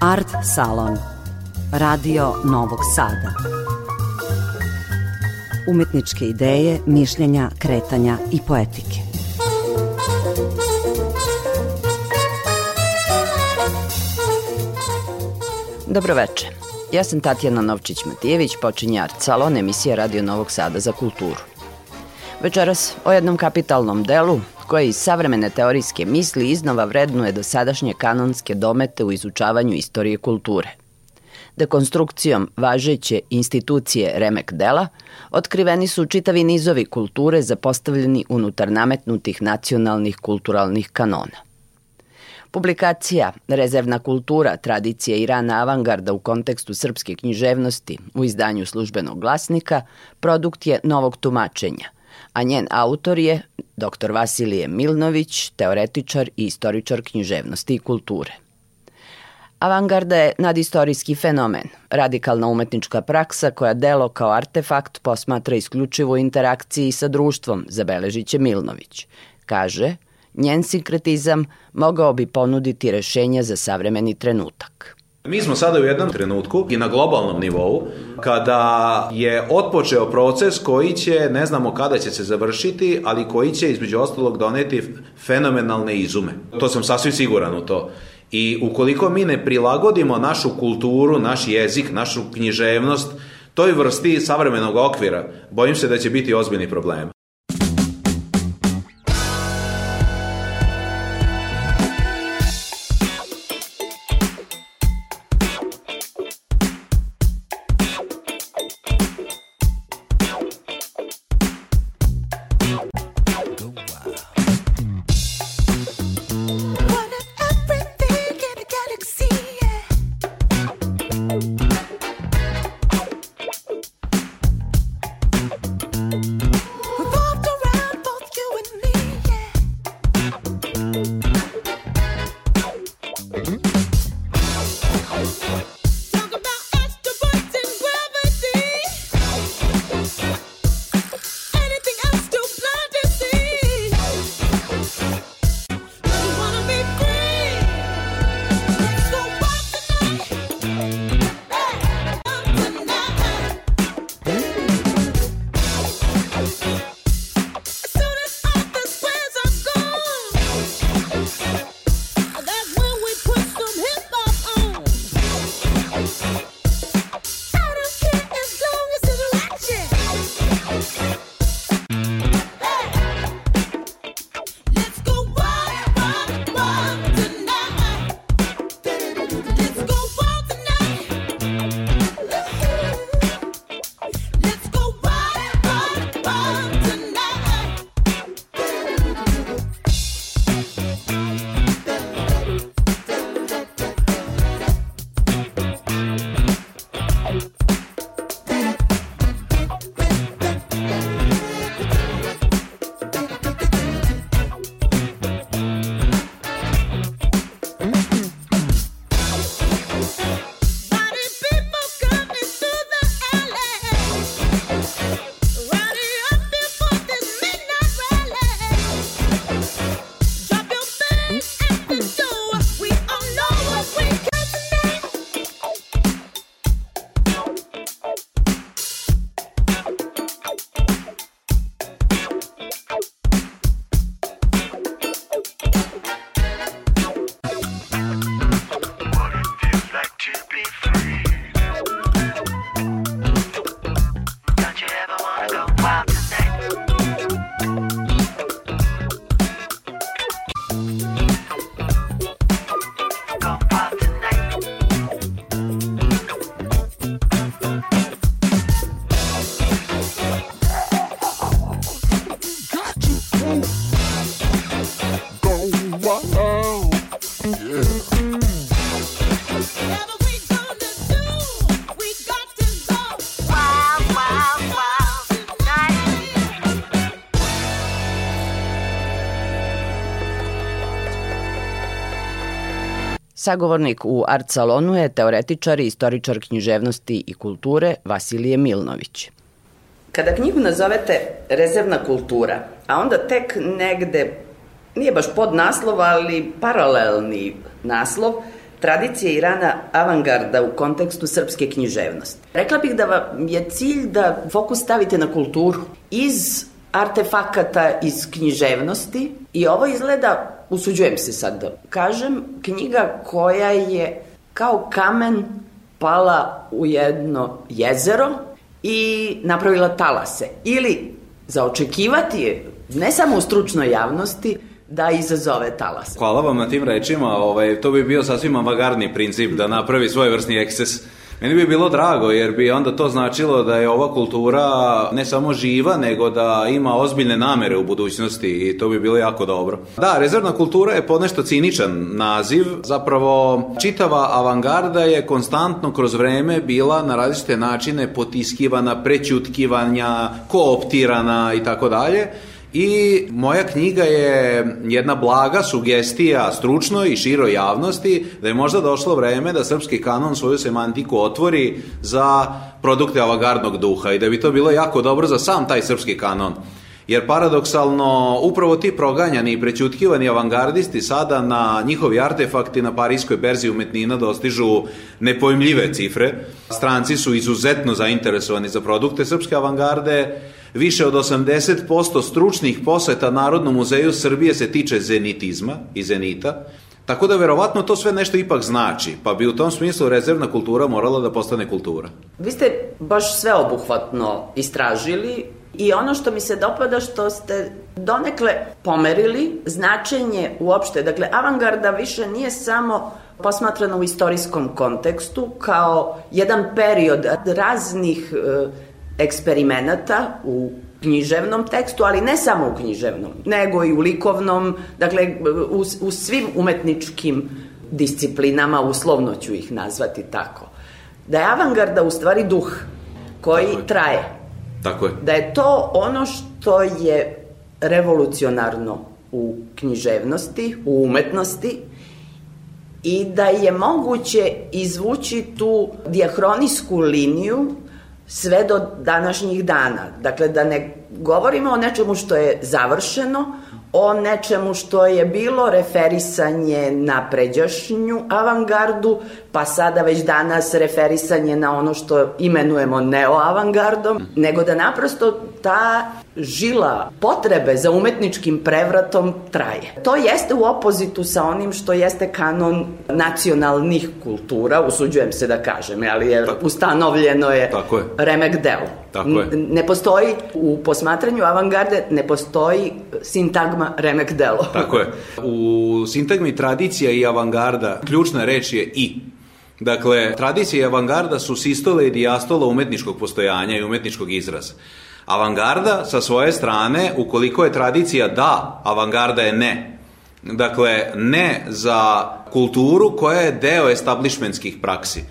Art Salon Radio Novog Sada Umetničke ideje, mišljenja, kretanja i poetike Dobroveče. Ja sam Tatjana Novčić-Matijević, počinje Art Salon, emisija Radio Novog Sada za kulturu. Večeras o jednom kapitalnom delu koje iz savremene teorijske misli iznova vrednuje dosadašnje kanonske domete u izučavanju istorije kulture. Dekonstrukcijom važeće institucije remek dela otkriveni su čitavi nizovi kulture zapostavljeni unutar nametnutih nacionalnih kulturalnih kanona. Publikacija Rezervna kultura, tradicija i rana avangarda u kontekstu srpske književnosti u izdanju službenog glasnika produkt je novog tumačenja – a njen autor je dr. Vasilije Milnović, teoretičar i istoričar književnosti i kulture. Avangarda je nadistorijski fenomen, radikalna umetnička praksa koja delo kao artefakt posmatra isključivo u interakciji sa društvom, zabeležiće Milnović. Kaže, njen sinkretizam mogao bi ponuditi rešenja za savremeni trenutak. Mi smo sada u jednom trenutku i na globalnom nivou kada je otpočeo proces koji će, ne znamo kada će se završiti, ali koji će između ostalog doneti fenomenalne izume. To sam sasvim siguran u to. I ukoliko mi ne prilagodimo našu kulturu, naš jezik, našu književnost toj vrsti savremenog okvira, bojim se da će biti ozbiljni problem. Sagovornik u Art Salonu je teoretičar i istoričar književnosti i kulture Vasilije Milnović. Kada knjigu nazovete rezervna kultura, a onda tek negde, nije baš pod naslov, ali paralelni naslov, tradicije i rana avangarda u kontekstu srpske književnosti. Rekla bih da vam je cilj da fokus stavite na kulturu iz artefakata iz književnosti i ovo izgleda, usuđujem se sad da kažem, knjiga koja je kao kamen pala u jedno jezero i napravila talase. Ili za očekivati je, ne samo u stručnoj javnosti, da izazove talas. Hvala vam na tim rečima, ovaj, to bi bio sasvim avagardni princip da napravi svoj vrstni ekses Meni bi bilo drago jer bi onda to značilo da je ova kultura ne samo živa, nego da ima ozbiljne namere u budućnosti i to bi bilo jako dobro. Da, rezervna kultura je ponešto ciničan naziv. Zapravo, čitava avangarda je konstantno kroz vreme bila na različite načine potiskivana, prećutkivanja, kooptirana i tako dalje. I moja knjiga je jedna blaga sugestija stručnoj i široj javnosti da je možda došlo vreme da srpski kanon svoju semantiku otvori za produkte avangardnog duha i da bi to bilo jako dobro za sam taj srpski kanon. Jer paradoksalno, upravo ti proganjani i prećutkivani avangardisti sada na njihovi artefakti na parijskoj berzi umetnina dostižu nepojmljive cifre. Stranci su izuzetno zainteresovani za produkte srpske avangarde, Više od 80% stručnih poseta Narodnom muzeju Srbije se tiče zenitizma i zenita, tako da verovatno to sve nešto ipak znači, pa bi u tom smislu rezervna kultura morala da postane kultura. Vi ste baš sveobuhvatno istražili i ono što mi se dopada što ste donekle pomerili značenje uopšte, dakle avangarda više nije samo posmatrano u istorijskom kontekstu kao jedan period raznih e, eksperimenata u književnom tekstu, ali ne samo u književnom, nego i u likovnom, dakle u, u svim umetničkim disciplinama, uslovno ću ih nazvati tako. Da je avangarda u stvari duh koji traje. Tako je. Da je to ono što je revolucionarno u književnosti, u umetnosti i da je moguće izvući tu diahronijsku liniju sve do današnjih dana. Dakle, da ne govorimo o nečemu što je završeno, o nečemu što je bilo referisanje na pređašnju avangardu, pa sada već danas referisanje na ono što imenujemo neoavangardom, nego da naprosto ta žila potrebe za umetničkim prevratom traje. To jeste u opozitu sa onim što jeste kanon nacionalnih kultura, usuđujem se da kažem, ali je ustanovljeno je, Tako je. remek delo. Tako je. Ne postoji u posmatranju avangarde, ne postoji sintagma remek delo. Tako je. U sintagmi tradicija i avangarda ključna reč je i. Dakle, tradicija i avangarda su sistole i dijastola umetničkog postojanja i umetničkog izraza. Avangarda sa svoje strane, ukoliko je tradicija da, avangarda je ne. Dakle, ne za kulturu koja je deo establishmentskih praksi.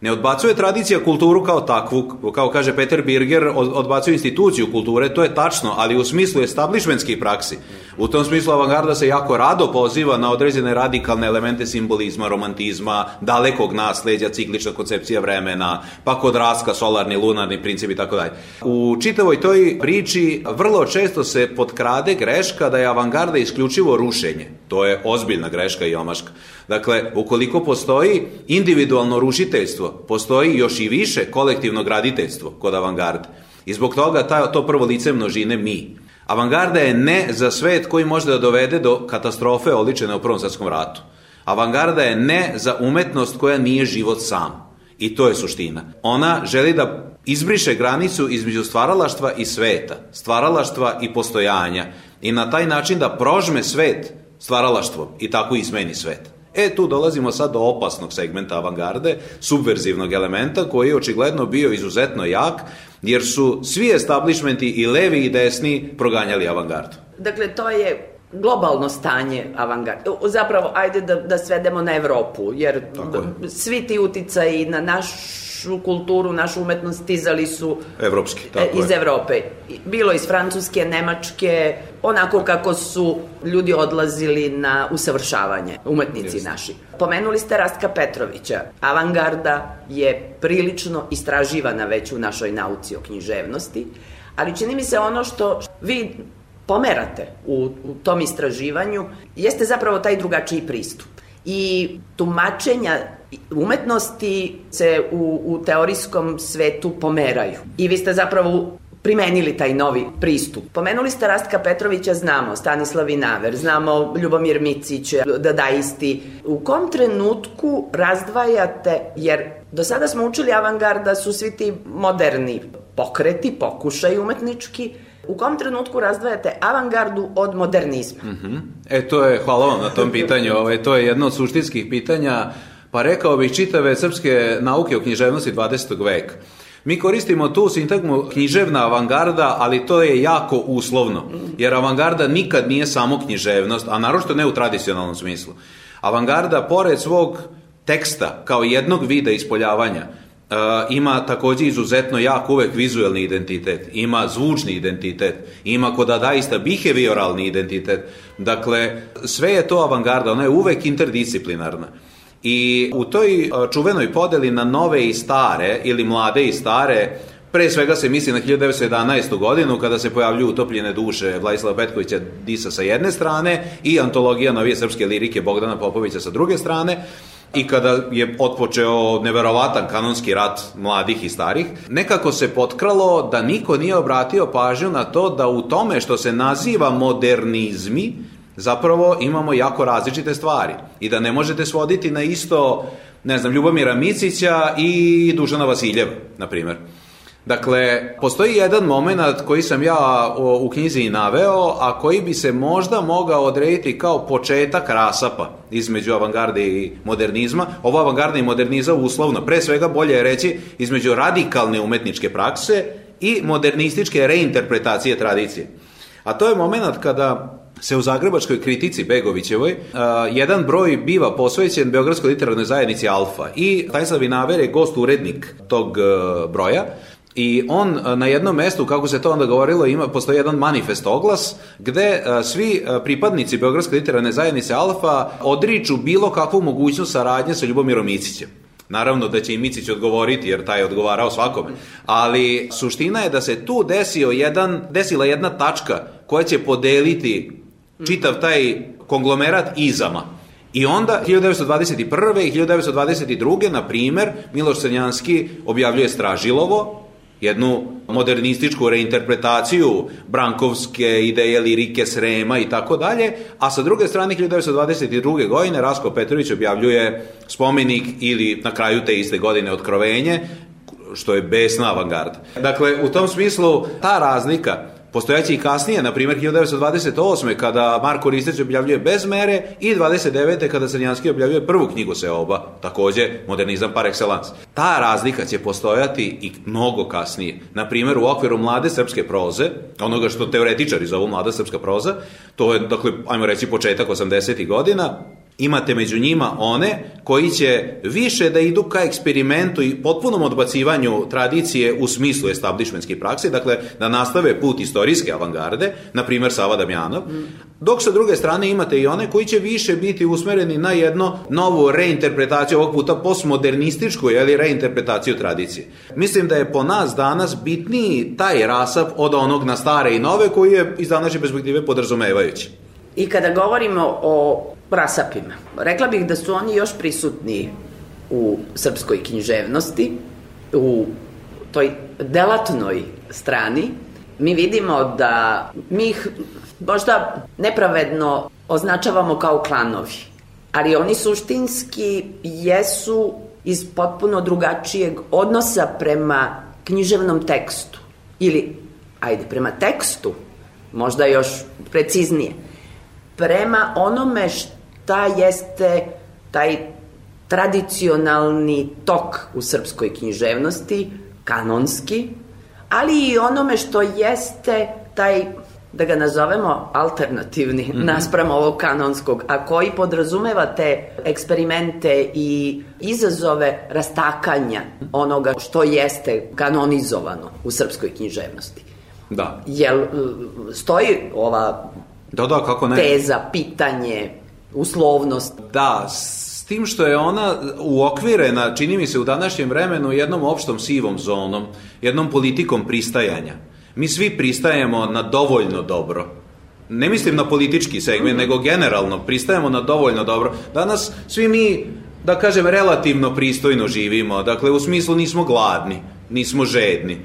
Ne odbacuje tradicija kulturu kao takvu, kao kaže Peter Birger, odbacuje instituciju kulture, to je tačno, ali u smislu establishmentskih praksi. U tom smislu avangarda se jako rado poziva na određene radikalne elemente simbolizma, romantizma, dalekog nasledja, ciklična koncepcija vremena, pa kod raska, solarni, lunarni princip i tako dalje. U čitavoj toj priči vrlo često se potkrade greška da je avangarda isključivo rušenje. To je ozbiljna greška i omaška. Dakle, ukoliko postoji individualno rušiteljstvo, postoji još i više kolektivno graditeljstvo kod avangarde. I zbog toga ta, to prvo lice množine mi. Avangarda je ne za svet koji može da dovede do katastrofe oličene u Prvom svetskom ratu. Avangarda je ne za umetnost koja nije život sam. I to je suština. Ona želi da izbriše granicu između stvaralaštva i sveta, stvaralaštva i postojanja i na taj način da prožme svet stvaralaštvom i tako izmeni svet. E, tu dolazimo sad do opasnog segmenta avangarde, subverzivnog elementa koji je očigledno bio izuzetno jak, jer su svi establishmenti i levi i desni proganjali avangardu. Dakle, to je globalno stanje avangarde. Zapravo, ajde da, da svedemo na Evropu, jer svi ti uticaji na naš našu kulturu, našu umetnost stizali su Evropski, e, tako iz je. Evrope. Bilo iz Francuske, Nemačke, onako kako su ljudi odlazili na usavršavanje, umetnici Just. naši. Pomenuli ste Rastka Petrovića. Avangarda je prilično istraživana već u našoj nauci o književnosti, ali čini mi se ono što vi pomerate u, u tom istraživanju jeste zapravo taj drugačiji pristup. i tumačenja umetnosti se u, u teorijskom svetu pomeraju. I vi ste zapravo primenili taj novi pristup. Pomenuli ste Rastka Petrovića, znamo, Stanislav Vinaver, znamo Ljubomir Micić, dadaisti. U kom trenutku razdvajate, jer do sada smo učili avangarda su svi ti moderni pokreti, pokušaj umetnički, u kom trenutku razdvajate avangardu od modernizma? Mm -hmm. E, to je, hvala vam na tom pitanju, ovaj, to je jedno od suštinskih pitanja, pa rekao bih čitave srpske nauke o književnosti 20. veka. Mi koristimo tu sintagmu književna avangarda, ali to je jako uslovno, jer avangarda nikad nije samo književnost, a naročito ne u tradicionalnom smislu. Avangarda, pored svog teksta, kao jednog vida ispoljavanja, Uh, ima takođe izuzetno jak uvek vizuelni identitet, ima zvučni identitet, ima kodadaista behavioralni identitet. Dakle, sve je to avangarda, ona je uvek interdisciplinarna. I u toj čuvenoj podeli na nove i stare, ili mlade i stare, Pre svega se misli na 1911. godinu kada se pojavljuju utopljene duše Vladislava Petkovića Disa sa jedne strane i antologija novije srpske lirike Bogdana Popovića sa druge strane i kada je otpočeo neverovatan kanonski rat mladih i starih, nekako se potkralo da niko nije obratio pažnju na to da u tome što se naziva modernizmi, zapravo imamo jako različite stvari i da ne možete svoditi na isto, ne znam, Ljubomira Micića i Dušana Vasiljeva, na primjer. Dakle, postoji jedan moment koji sam ja u knjizi i naveo, a koji bi se možda mogao odrediti kao početak rasapa između avangarde i modernizma. Ovo avangarda i modernizam uslovno, pre svega bolje je reći između radikalne umetničke prakse i modernističke reinterpretacije tradicije. A to je moment kada se u Zagrebačkoj kritici Begovićevoj uh, jedan broj biva posvećen Beogradskoj literarnoj zajednici Alfa i Tajslav Vinaver je gost urednik tog uh, broja I on na jednom mestu, kako se to onda govorilo, ima, postoji jedan manifest oglas gde a, svi a, pripadnici Beogradske literarne zajednice Alfa odriču bilo kakvu mogućnost saradnje sa Ljubomirom Micićem. Naravno da će i Micić odgovoriti, jer taj je odgovarao svakome. Ali suština je da se tu desio jedan, desila jedna tačka koja će podeliti čitav taj konglomerat izama. I onda 1921. i 1922. na primer Miloš Crnjanski objavljuje Stražilovo, jednu modernističku reinterpretaciju brankovske ideje lirike Srema i tako dalje, a sa druge strane 1922. godine Rasko Petrović objavljuje spomenik ili na kraju te iste godine otkrovenje, što je besna avangarda. Dakle, u tom smislu ta razlika Postojaće i kasnije, na primjer 1928. kada Marko Risteć objavljuje Bez mere i 29. kada Crnjanski objavljuje prvu knjigu Seoba, takođe modernizam par excellence. Ta razlika će postojati i mnogo kasnije. Na primjer u okviru mlade srpske proze, onoga što teoretičari zovu mlada srpska proza, to je, dakle, ajmo reći početak 80. godina, Imate među njima one koji će više da idu ka eksperimentu i potpunom odbacivanju tradicije u smislu establishmentske prakse, dakle da nastave put istorijske avangarde, na primer Sava Damjanov, dok sa druge strane imate i one koji će više biti usmereni na jedno novu reinterpretaciju, ovog puta postmodernističku, ili reinterpretaciju tradicije. Mislim da je po nas danas bitniji taj rasap od onog na stare i nove koji je iz današnje perspektive podrazumevajući. I kada govorimo o prasapima. Rekla bih da su oni još prisutni u srpskoj književnosti, u toj delatnoj strani. Mi vidimo da mi ih možda nepravedno označavamo kao klanovi, ali oni suštinski jesu iz potpuno drugačijeg odnosa prema književnom tekstu. Ili, ajde, prema tekstu, možda još preciznije, prema onome što šta jeste taj tradicionalni tok u srpskoj književnosti, kanonski, ali i onome što jeste taj da ga nazovemo alternativni mm -hmm. naspram ovog kanonskog, a koji podrazumeva te eksperimente i izazove rastakanja onoga što jeste kanonizovano u srpskoj književnosti. Da. Jel stoji ova da, da, kako ne. teza, pitanje, uslovnost. Da, s tim što je ona uokvirena, čini mi se u današnjem vremenu, jednom opštom sivom zonom, jednom politikom pristajanja. Mi svi pristajemo na dovoljno dobro. ne mislim na politički segment, mm. nego generalno, pristajemo na dovoljno dobro. Danas svi mi, da kažem, relativno pristojno živimo, dakle, u smislu nismo gladni, nismo žedni,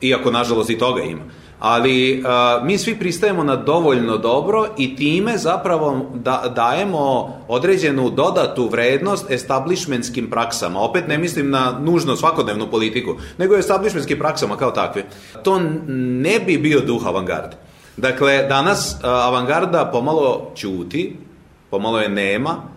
iako, nažalost, i toga ima ali a, mi svi pristajemo na dovoljno dobro i time zapravo da, dajemo određenu dodatu vrednost establishmentskim praksama. Opet ne mislim na nužno svakodnevnu politiku, nego establishmentskim praksama kao takve. To ne bi bio duh avangarde. Dakle, danas avangarda pomalo ćuti, pomalo je nema,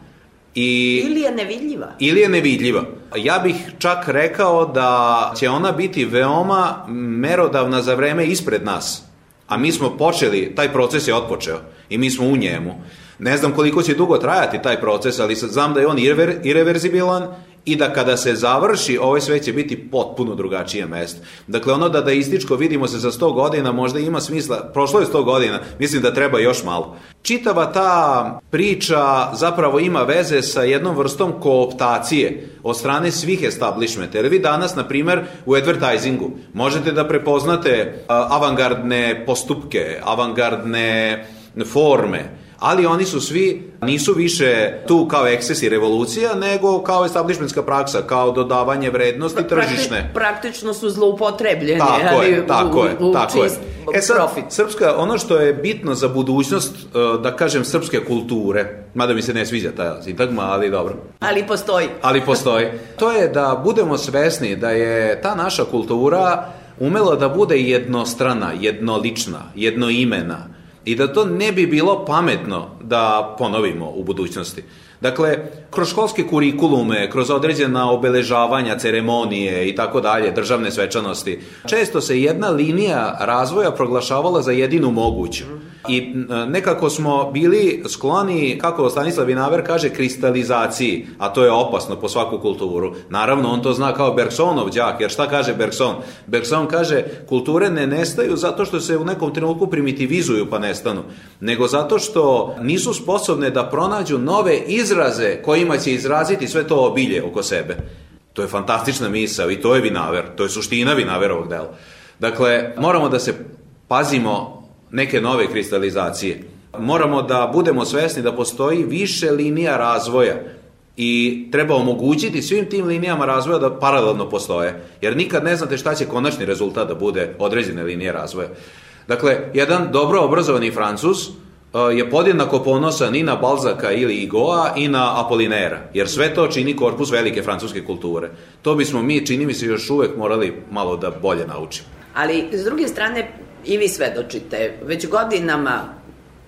I, ili je nevidljiva. Ili je nevidljiva. Ja bih čak rekao da će ona biti veoma merodavna za vreme ispred nas. A mi smo počeli, taj proces je otpočeo i mi smo u njemu. Ne znam koliko će dugo trajati taj proces, ali znam da je on irreverzibilan i da kada se završi, ovaj svet će biti potpuno drugačije mesto. Dakle, ono da da ističko vidimo se za 100 godina možda ima smisla, prošlo je 100 godina, mislim da treba još malo. Čitava ta priča zapravo ima veze sa jednom vrstom kooptacije od strane svih establishmenta. Jer vi danas, na primer, u advertisingu možete da prepoznate avangardne postupke, avangardne forme, ali oni su svi, nisu više tu kao eksces i revolucija, nego kao establishmentska praksa, kao dodavanje vrednosti pra, tržišne. Praktično su zloupotrebljeni, tako ali je, tako u, je, u tako je. E sad, profit. Srpska, ono što je bitno za budućnost, e, da kažem, srpske kulture, mada mi se ne sviđa ta sintagma, ali dobro. Ali postoji. Ali postoji. To je da budemo svesni da je ta naša kultura umela da bude jednostrana, jednolična, jednoimena, i da to ne bi bilo pametno da ponovimo u budućnosti. Dakle, kroz školske kurikulume, kroz određena obeležavanja, ceremonije i tako dalje, državne svečanosti, često se jedna linija razvoja proglašavala za jedinu moguću. I nekako smo bili skloni, kako Stanislav Vinaver kaže, kristalizaciji, a to je opasno po svaku kulturu. Naravno, on to zna kao Bergsonov đak, jer šta kaže Bergson? Bergson kaže, kulture ne nestaju zato što se u nekom trenutku primitivizuju pa nestanu, nego zato što nisu sposobne da pronađu nove izraze kojima će izraziti sve to obilje oko sebe. To je fantastična misao i to je Vinaver, to je suština Vinaverovog dela. Dakle, moramo da se pazimo neke nove kristalizacije. Moramo da budemo svesni da postoji više linija razvoja i treba omogućiti svim tim linijama razvoja da paralelno postoje, jer nikad ne znate šta će konačni rezultat da bude određene linije razvoja. Dakle, jedan dobro obrazovani Francuz je podjednako ponosan i na Balzaka ili Igoa i na Apolinera, jer sve to čini korpus velike francuske kulture. To bismo mi, čini mi se, još uvek morali malo da bolje naučimo. Ali, s druge strane, i vi svedočite, već godinama,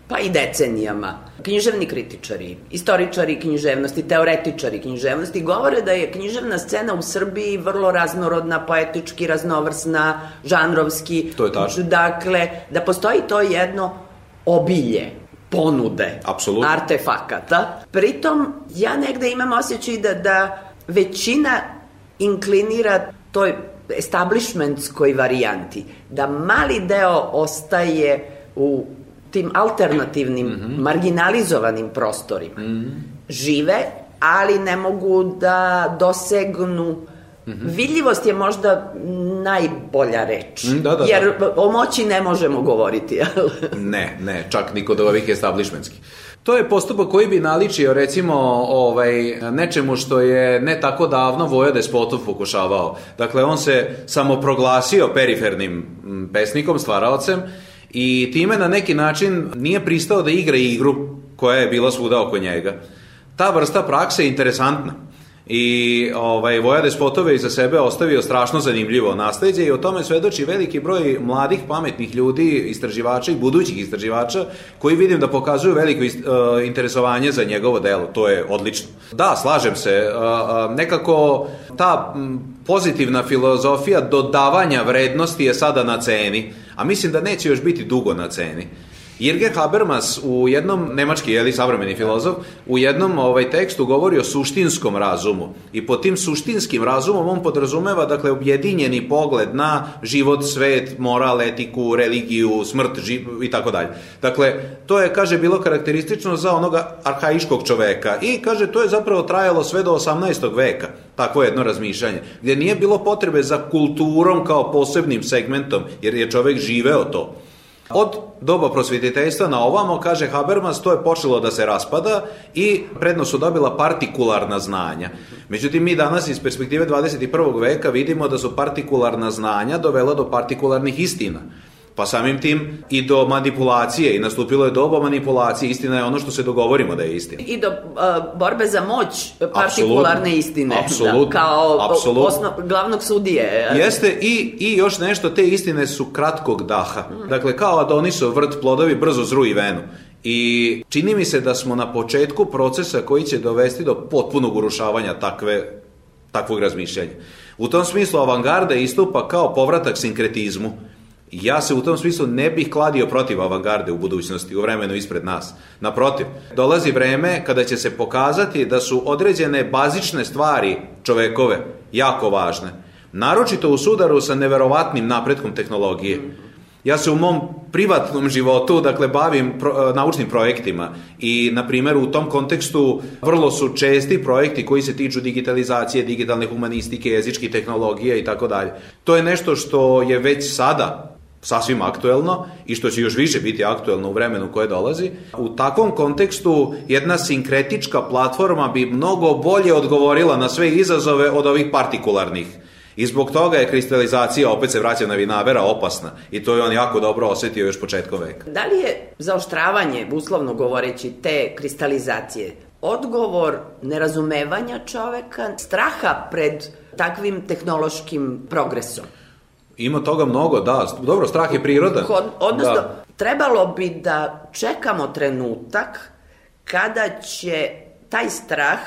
pa i decenijama, književni kritičari, istoričari književnosti, teoretičari književnosti govore da je književna scena u Srbiji vrlo raznorodna, poetički, raznovrsna, žanrovski. To je tačno. Dakle, da postoji to jedno obilje ponude Absolutno. artefakata. Pritom, ja negde imam osjećaj da, da većina inklinira toj establishmentskoj varijanti, da mali deo ostaje u tim alternativnim, mm -hmm. marginalizovanim prostorima. Mm -hmm. Žive, ali ne mogu da dosegnu Mm -hmm. Vidljivost je možda najbolja reč. Mm, da, da, jer da. o moći ne možemo govoriti. ne, ne, čak ni kod ovih establishmentskih. To je postupak koji bi naličio recimo ovaj, nečemu što je ne tako davno Voja Despotov pokušavao. Dakle, on se samo proglasio perifernim pesnikom, stvaraocem i time na neki način nije pristao da igra igru koja je bila svuda oko njega. Ta vrsta prakse je interesantna i ovaj, Voja Despotove iza sebe ostavio strašno zanimljivo nasledđe i o tome svedoči veliki broj mladih pametnih ljudi, istraživača i budućih istraživača koji vidim da pokazuju veliko uh, interesovanje za njegovo delo. To je odlično. Da, slažem se. Uh, nekako ta pozitivna filozofija dodavanja vrednosti je sada na ceni, a mislim da neće još biti dugo na ceni. Irge Habermas u jednom, nemački, jeli, savremeni filozof, u jednom ovaj, tekstu govori o suštinskom razumu. I pod tim suštinskim razumom on podrazumeva, dakle, objedinjeni pogled na život, svet, moral, etiku, religiju, smrt živ, i tako dalje. Dakle, to je, kaže, bilo karakteristično za onoga arhaiškog čoveka. I, kaže, to je zapravo trajalo sve do 18. veka, takvo jedno razmišljanje, gde nije bilo potrebe za kulturom kao posebnim segmentom, jer je čovek živeo to Od doba prosvjetiteljstva na ovamo, kaže Habermas, to je počelo da se raspada i prednost su dobila partikularna znanja. Međutim, mi danas iz perspektive 21. veka vidimo da su partikularna znanja dovela do partikularnih istina. Pa samim tim i do manipulacije i nastupilo je doba manipulacije. Istina je ono što se dogovorimo da je istina. I do uh, borbe za moć partikularne istine. Apsolutno. Da, kao Absolut. osnov, glavnog sudije. Jeste i, i još nešto, te istine su kratkog daha. Mm. Dakle, kao Adonisov vrt plodovi brzo zruji venu. I čini mi se da smo na početku procesa koji će dovesti do potpunog urušavanja takve, takvog razmišljanja. U tom smislu avangarda istupa kao povratak sinkretizmu Ja se u tom smislu ne bih kladio protiv avangarde u budućnosti, u vremenu ispred nas. Naprotiv, dolazi vreme kada će se pokazati da su određene bazične stvari čovekove jako važne. Naročito u sudaru sa neverovatnim napretkom tehnologije. Ja se u mom privatnom životu, dakle, bavim pro, naučnim projektima i, na primjer, u tom kontekstu vrlo su česti projekti koji se tiču digitalizacije, digitalne humanistike, jezičke tehnologije i tako dalje. To je nešto što je već sada sasvim aktuelno i što će još više biti aktuelno u vremenu koje dolazi. U takvom kontekstu jedna sinkretička platforma bi mnogo bolje odgovorila na sve izazove od ovih partikularnih. I zbog toga je kristalizacija, opet se vraća na Vinavera, opasna. I to je on jako dobro osetio još početkom veka. Da li je zaoštravanje, uslovno govoreći, te kristalizacije odgovor nerazumevanja čoveka, straha pred takvim tehnološkim progresom? Ima toga mnogo, da. Dobro, strah je prirodan. Odnosno, da. trebalo bi da čekamo trenutak kada će taj strah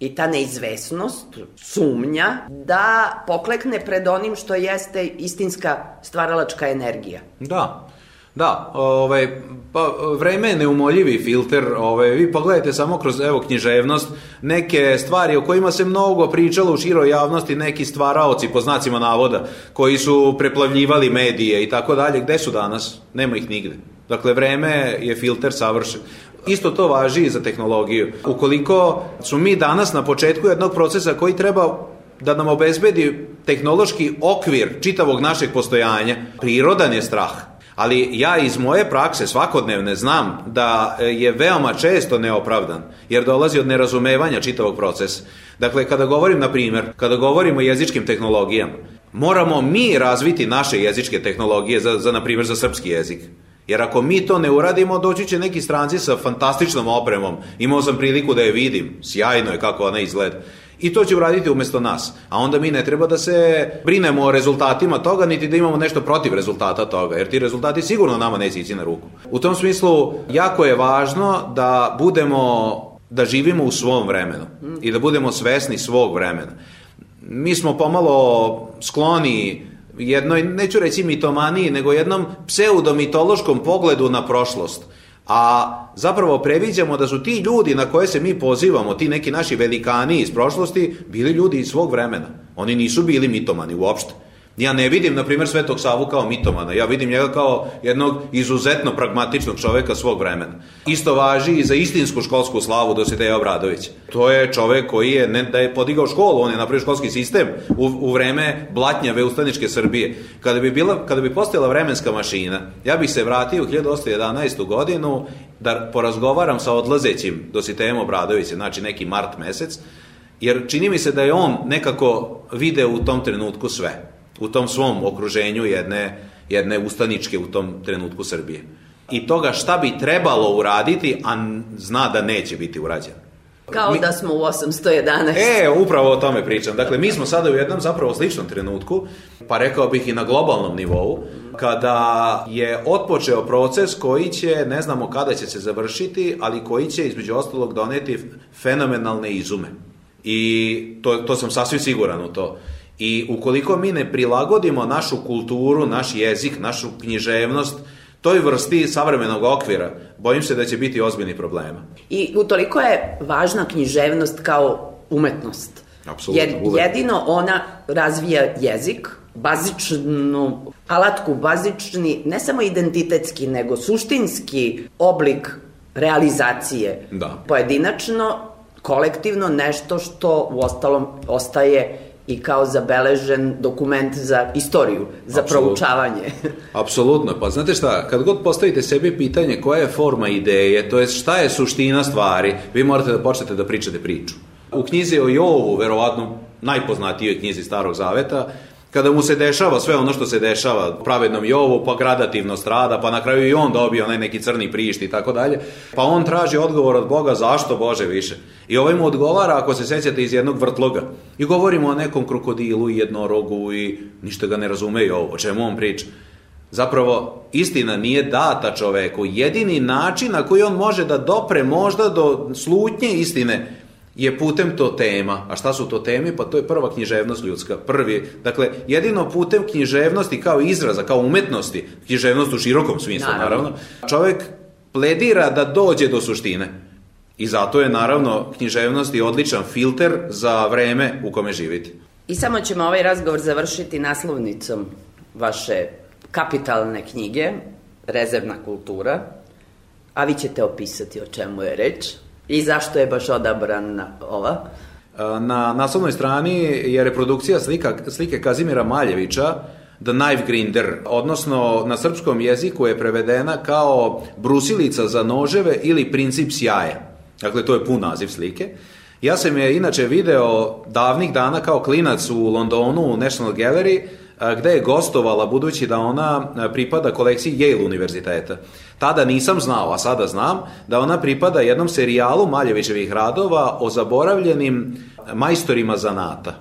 i ta neizvesnost, sumnja, da poklekne pred onim što jeste istinska stvaralačka energija. Da. Da, ovaj, pa vreme je neumoljivi filter, ovaj, vi pogledajte samo kroz evo književnost, neke stvari o kojima se mnogo pričalo u široj javnosti, neki stvaraoci po znacima navoda, koji su preplavljivali medije i tako dalje, gde su danas? Nema ih nigde. Dakle, vreme je filter savršen. Isto to važi i za tehnologiju. Ukoliko su mi danas na početku jednog procesa koji treba da nam obezbedi tehnološki okvir čitavog našeg postojanja, prirodan je strah Ali ja iz moje prakse svakodnevne znam da e, je veoma često neopravdan, jer dolazi od nerazumevanja čitavog procesa. Dakle, kada govorim, na primjer, kada govorim o jezičkim tehnologijama, moramo mi razviti naše jezičke tehnologije za, za na primjer, za srpski jezik. Jer ako mi to ne uradimo, doći će neki stranci sa fantastičnom opremom. Imao sam priliku da je vidim, sjajno je kako ona izgleda i to će uraditi umesto nas. A onda mi ne treba da se brinemo o rezultatima toga, niti da imamo nešto protiv rezultata toga, jer ti rezultati sigurno nama neće ići na ruku. U tom smislu, jako je važno da budemo, da živimo u svom vremenu i da budemo svesni svog vremena. Mi smo pomalo skloni jednoj, neću reći mitomaniji, nego jednom pseudomitološkom pogledu na prošlost a zapravo previđamo da su ti ljudi na koje se mi pozivamo, ti neki naši velikani iz prošlosti, bili ljudi iz svog vremena. Oni nisu bili mitomani uopšte. Ja ne vidim, na primjer, Svetog Savu kao mitomana. Ja vidim njega kao jednog izuzetno pragmatičnog čoveka svog vremena. Isto važi i za istinsku školsku slavu Dositeja Obradovića. To je čovek koji je, ne da je podigao školu, on je napravio školski sistem u, u vreme blatnjave ustaničke Srbije. Kada bi, bila, kada bi postojala vremenska mašina, ja bih se vratio u 1811. godinu da porazgovaram sa odlazećim Dositejem Obradovićem, znači neki mart mesec, jer čini mi se da je on nekako video u tom trenutku sve u tom svom okruženju jedne, jedne ustaničke u tom trenutku Srbije. I toga šta bi trebalo uraditi, a zna da neće biti urađeno. Kao mi, da smo u 811. E, upravo o tome pričam. Dakle, mi smo sada u jednom zapravo sličnom trenutku, pa rekao bih i na globalnom nivou, kada je otpočeo proces koji će, ne znamo kada će se završiti, ali koji će između ostalog doneti fenomenalne izume. I to, to sam sasvim siguran u to. I ukoliko mi ne prilagodimo našu kulturu, naš jezik, našu književnost, toj vrsti savremenog okvira, bojim se da će biti ozbiljni problema. I utoliko je važna književnost kao umetnost. Apsolutno, Jer jedino ona razvija jezik, bazičnu alatku, bazični, ne samo identitetski, nego suštinski oblik realizacije. Da. Pojedinačno, kolektivno, nešto što u ostalom ostaje i kao zabeležen dokument za istoriju, za Absolutno. proučavanje. Apsolutno, pa znate šta, kad god postavite sebi pitanje koja je forma ideje, to je šta je suština stvari, vi morate da počnete da pričate priču. U knjizi o Jovu, verovatno najpoznatijoj knjizi Starog Zaveta, kada mu se dešava sve ono što se dešava pravednom Jovu, pa gradativno strada, pa na kraju i on dobio onaj neki crni prišt i tako dalje, pa on traži odgovor od Boga zašto Bože više. I ovaj mu odgovara, ako se sećate, iz jednog vrtloga. I govorimo o nekom krokodilu i jednorogu i ništa ga ne razume ovo, o čemu on priča. Zapravo, istina nije data čoveku. Jedini način na koji on može da dopre možda do slutnje istine je putem to tema. A šta su to teme? Pa to je prva književnost ljudska. Prvi, dakle, jedino putem književnosti kao izraza, kao umetnosti, književnost u širokom smislu, naravno, naravno čovek pledira da dođe do suštine. I zato je, naravno, književnost i odličan filter za vreme u kome živite. I samo ćemo ovaj razgovor završiti naslovnicom vaše kapitalne knjige, Rezervna kultura, a vi ćete opisati o čemu je reč. I zašto je baš odabrana ova? Na naslovnoj strani je reprodukcija slika, slike Kazimira Maljevića, The Knife Grinder, odnosno na srpskom jeziku je prevedena kao brusilica za noževe ili princip sjaja. Dakle, to je pun naziv slike. Ja sam je inače video davnih dana kao klinac u Londonu u National Gallery, gde je gostovala budući da ona pripada kolekciji Yale univerziteta. Tada nisam znao, a sada znam, da ona pripada jednom serijalu Maljevićevih radova o zaboravljenim majstorima zanata.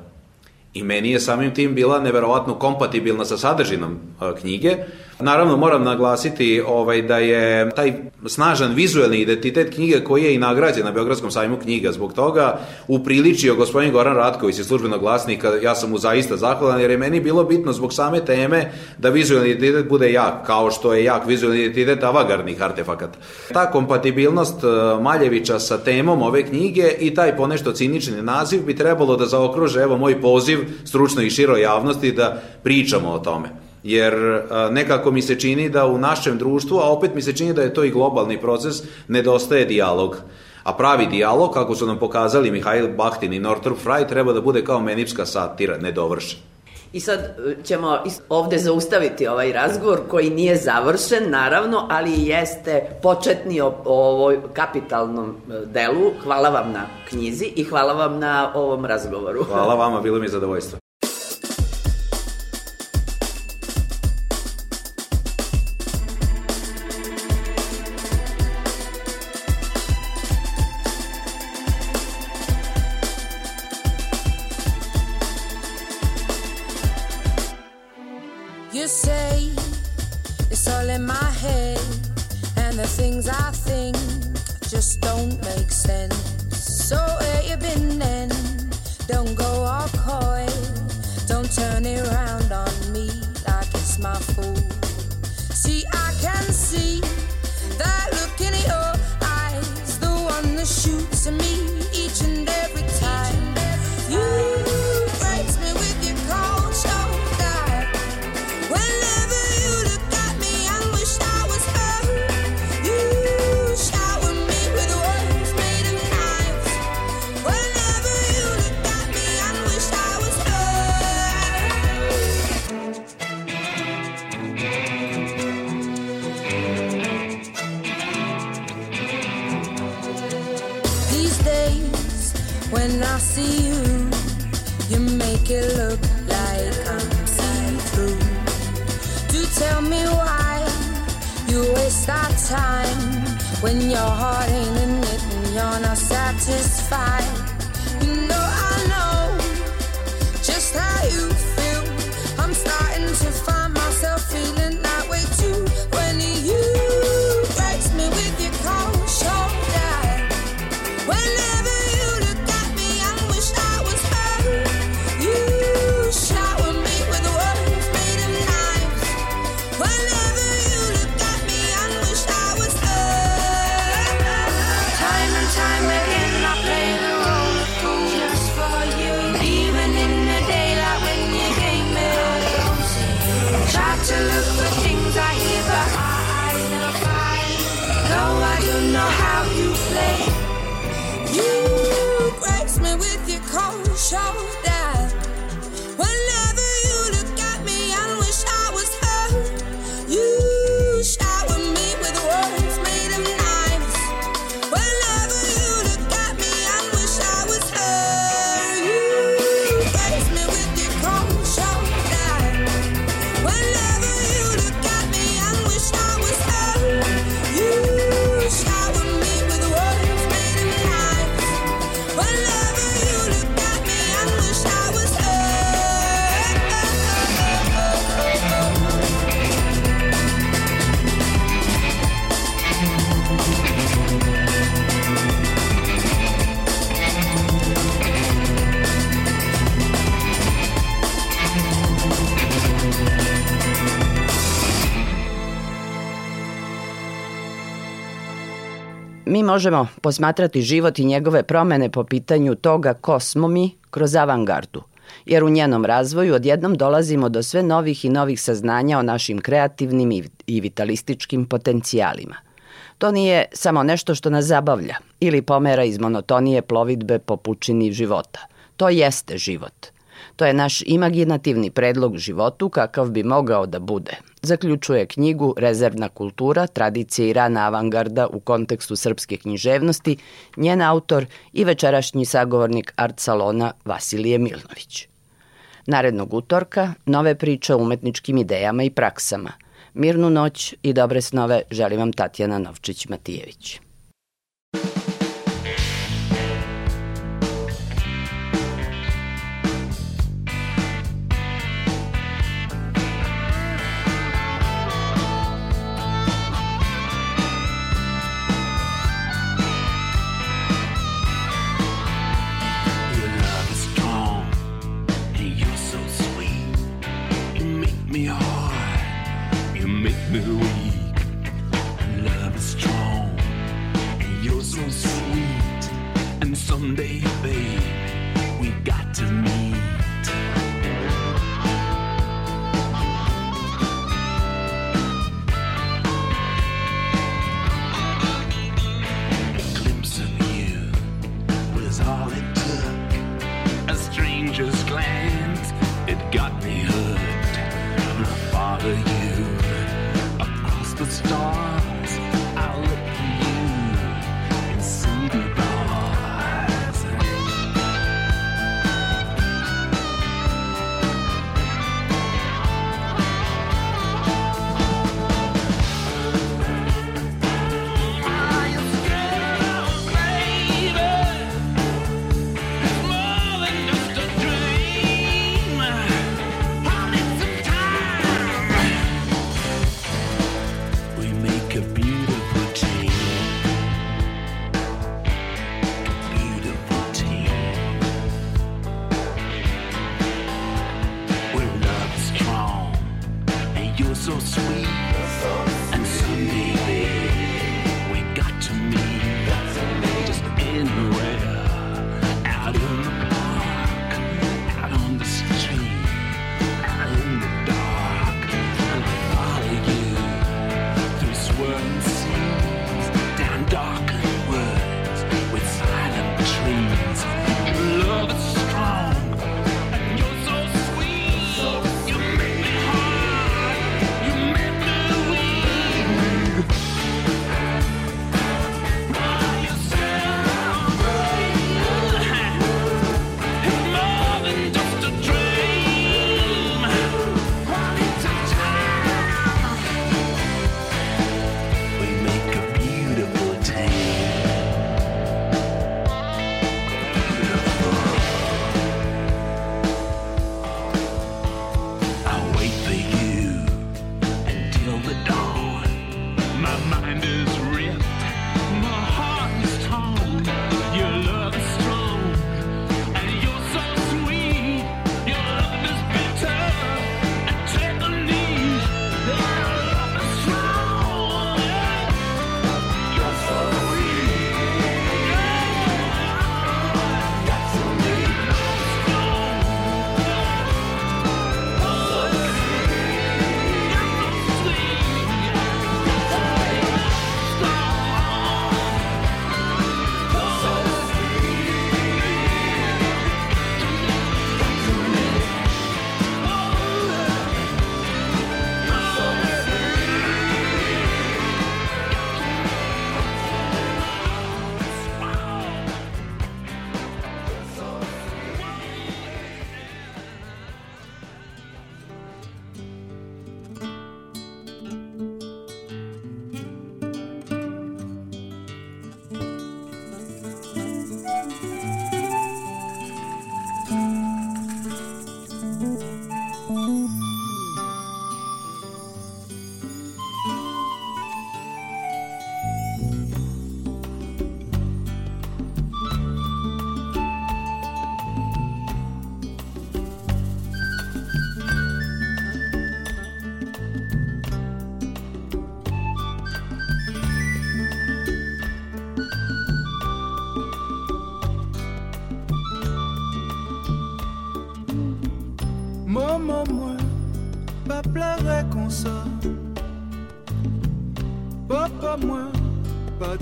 I meni je samim tim bila neverovatno kompatibilna sa sadržinom knjige, Naravno, moram naglasiti ovaj, da je taj snažan vizuelni identitet knjige koji je i nagrađen na Beogradskom sajmu knjiga zbog toga upriličio gospodin Goran Ratković iz službenog glasnika, ja sam mu zaista zahvalan jer je meni bilo bitno zbog same teme da vizuelni identitet bude jak, kao što je jak vizuelni identitet avagarnih artefakata. Ta kompatibilnost e, Maljevića sa temom ove knjige i taj ponešto cinični naziv bi trebalo da zaokruže, evo moj poziv stručnoj i široj javnosti da pričamo o tome jer nekako mi se čini da u našem društvu, a opet mi se čini da je to i globalni proces, nedostaje dijalog. A pravi dijalog, kako su nam pokazali Mihajl Bahtin i Northrop Frye, treba da bude kao menipska satira, nedovršen. I sad e, ćemo ovde zaustaviti ovaj razgovor koji nije završen, naravno, ali jeste početni o, o ovoj kapitalnom e, delu. Hvala vam na knjizi i hvala vam na ovom razgovoru. Hvala vama, bilo mi je zadovoljstvo. You make it look like I'm see-through. Do tell me why you waste our time when your heart ain't in it and you're not satisfied. Mi možemo posmatrati život i njegove promene po pitanju toga ko smo mi kroz avangardu, jer u njenom razvoju odjednom dolazimo do sve novih i novih saznanja o našim kreativnim i vitalističkim potencijalima. To nije samo nešto što nas zabavlja ili pomera iz monotonije plovidbe po pučini života. To jeste život. To je naš imaginativni predlog životu kakav bi mogao da bude. Zaključuje knjigu Rezervna kultura, tradicija i rana avangarda u kontekstu srpske književnosti, njen autor i večerašnji sagovornik art salona Vasilije Milnović. Narednog utorka nove priče o umetničkim idejama i praksama. Mirnu noć i dobre snove želim vam Tatjana Novčić-Matijević.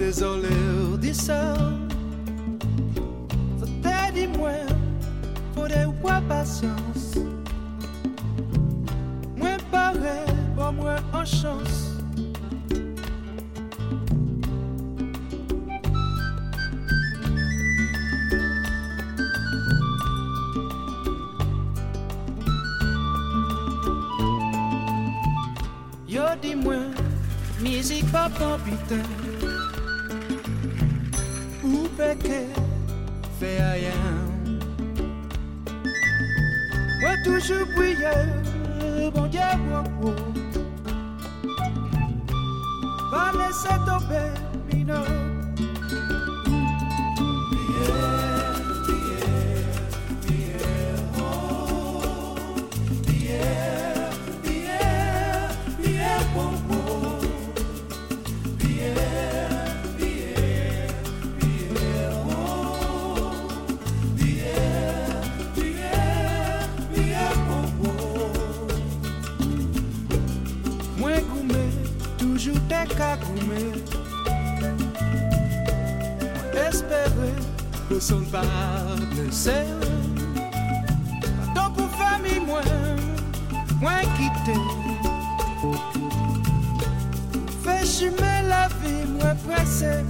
Désolé, ça. Ça t'a dit, moi, pour des quoi patience. Moi, pareil, pour moi, en chance. Yo dis-moi, musique pas ton putain. peke do you Mwen toujou priye bon Dieu espérer que son pas blesser. Donc pour famille moins, moins quitter. Fais jumer la vie moins pressée.